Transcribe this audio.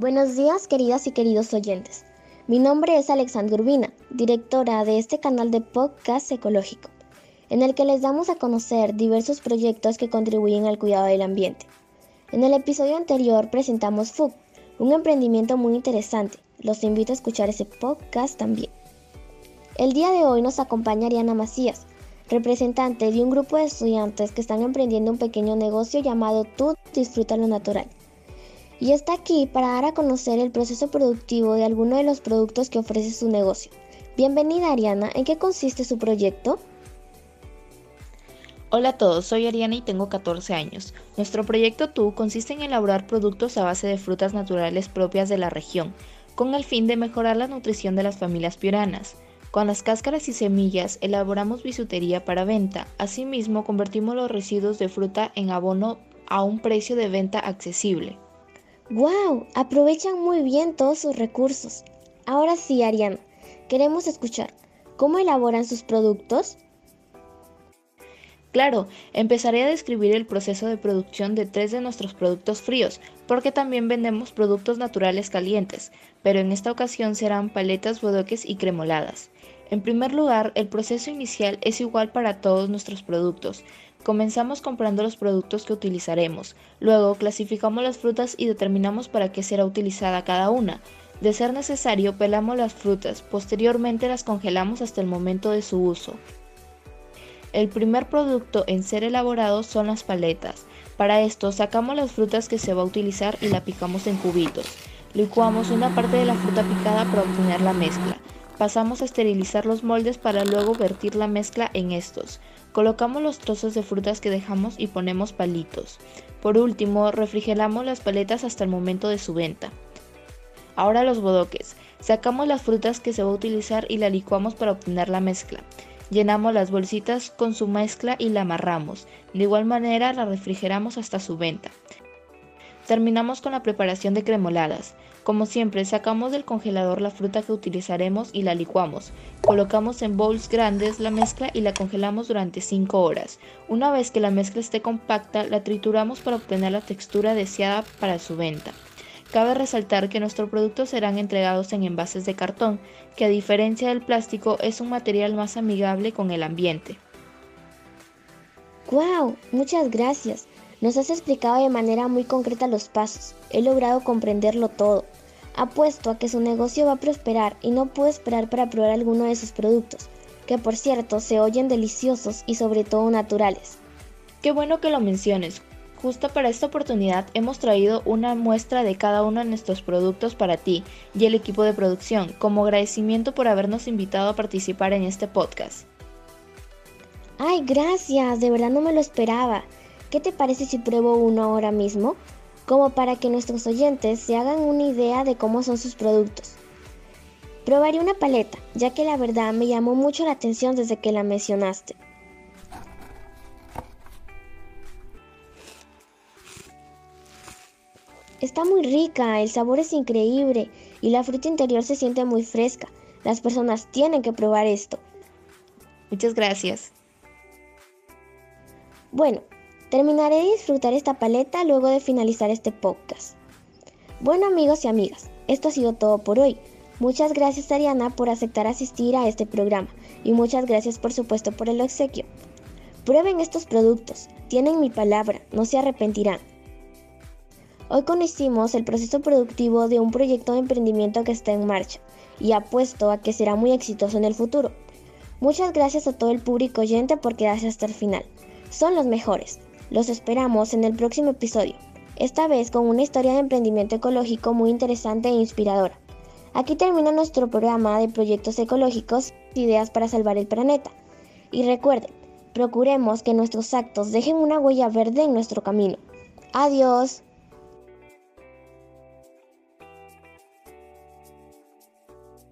Buenos días, queridas y queridos oyentes. Mi nombre es Alexandra Urbina, directora de este canal de podcast ecológico, en el que les damos a conocer diversos proyectos que contribuyen al cuidado del ambiente. En el episodio anterior presentamos FUC, un emprendimiento muy interesante. Los invito a escuchar ese podcast también. El día de hoy nos acompaña Ariana Macías, representante de un grupo de estudiantes que están emprendiendo un pequeño negocio llamado Tú Disfruta lo Natural y está aquí para dar a conocer el proceso productivo de alguno de los productos que ofrece su negocio. Bienvenida Ariana, ¿en qué consiste su proyecto? Hola a todos, soy Ariana y tengo 14 años. Nuestro proyecto TU consiste en elaborar productos a base de frutas naturales propias de la región, con el fin de mejorar la nutrición de las familias piuranas. Con las cáscaras y semillas elaboramos bisutería para venta. Asimismo, convertimos los residuos de fruta en abono a un precio de venta accesible. ¡Wow! Aprovechan muy bien todos sus recursos. Ahora sí, Ariana, queremos escuchar. ¿Cómo elaboran sus productos? Claro, empezaré a describir el proceso de producción de tres de nuestros productos fríos, porque también vendemos productos naturales calientes, pero en esta ocasión serán paletas, bodoques y cremoladas. En primer lugar, el proceso inicial es igual para todos nuestros productos. Comenzamos comprando los productos que utilizaremos, luego clasificamos las frutas y determinamos para qué será utilizada cada una. De ser necesario, pelamos las frutas, posteriormente las congelamos hasta el momento de su uso. El primer producto en ser elaborado son las paletas. Para esto sacamos las frutas que se va a utilizar y la picamos en cubitos. Licuamos una parte de la fruta picada para obtener la mezcla. Pasamos a esterilizar los moldes para luego vertir la mezcla en estos. Colocamos los trozos de frutas que dejamos y ponemos palitos. Por último, refrigeramos las paletas hasta el momento de su venta. Ahora los bodoques. Sacamos las frutas que se va a utilizar y la licuamos para obtener la mezcla. Llenamos las bolsitas con su mezcla y la amarramos. De igual manera la refrigeramos hasta su venta. Terminamos con la preparación de cremoladas. Como siempre, sacamos del congelador la fruta que utilizaremos y la licuamos. Colocamos en bowls grandes la mezcla y la congelamos durante 5 horas. Una vez que la mezcla esté compacta, la trituramos para obtener la textura deseada para su venta. Cabe resaltar que nuestros productos serán entregados en envases de cartón, que a diferencia del plástico es un material más amigable con el ambiente. ¡Wow! Muchas gracias. Nos has explicado de manera muy concreta los pasos. He logrado comprenderlo todo. Apuesto a que su negocio va a prosperar y no puedo esperar para probar alguno de sus productos, que por cierto se oyen deliciosos y sobre todo naturales. Qué bueno que lo menciones. Justo para esta oportunidad hemos traído una muestra de cada uno de nuestros productos para ti y el equipo de producción, como agradecimiento por habernos invitado a participar en este podcast. ¡Ay, gracias! De verdad no me lo esperaba. ¿Qué te parece si pruebo uno ahora mismo? Como para que nuestros oyentes se hagan una idea de cómo son sus productos. Probaré una paleta, ya que la verdad me llamó mucho la atención desde que la mencionaste. Está muy rica, el sabor es increíble y la fruta interior se siente muy fresca. Las personas tienen que probar esto. Muchas gracias. Bueno, Terminaré de disfrutar esta paleta luego de finalizar este podcast. Bueno amigos y amigas, esto ha sido todo por hoy. Muchas gracias Ariana por aceptar asistir a este programa y muchas gracias por supuesto por el obsequio. Prueben estos productos, tienen mi palabra, no se arrepentirán. Hoy conocimos el proceso productivo de un proyecto de emprendimiento que está en marcha y apuesto a que será muy exitoso en el futuro. Muchas gracias a todo el público oyente por quedarse hasta el final. Son los mejores. Los esperamos en el próximo episodio, esta vez con una historia de emprendimiento ecológico muy interesante e inspiradora. Aquí termina nuestro programa de proyectos ecológicos, ideas para salvar el planeta. Y recuerden, procuremos que nuestros actos dejen una huella verde en nuestro camino. Adiós.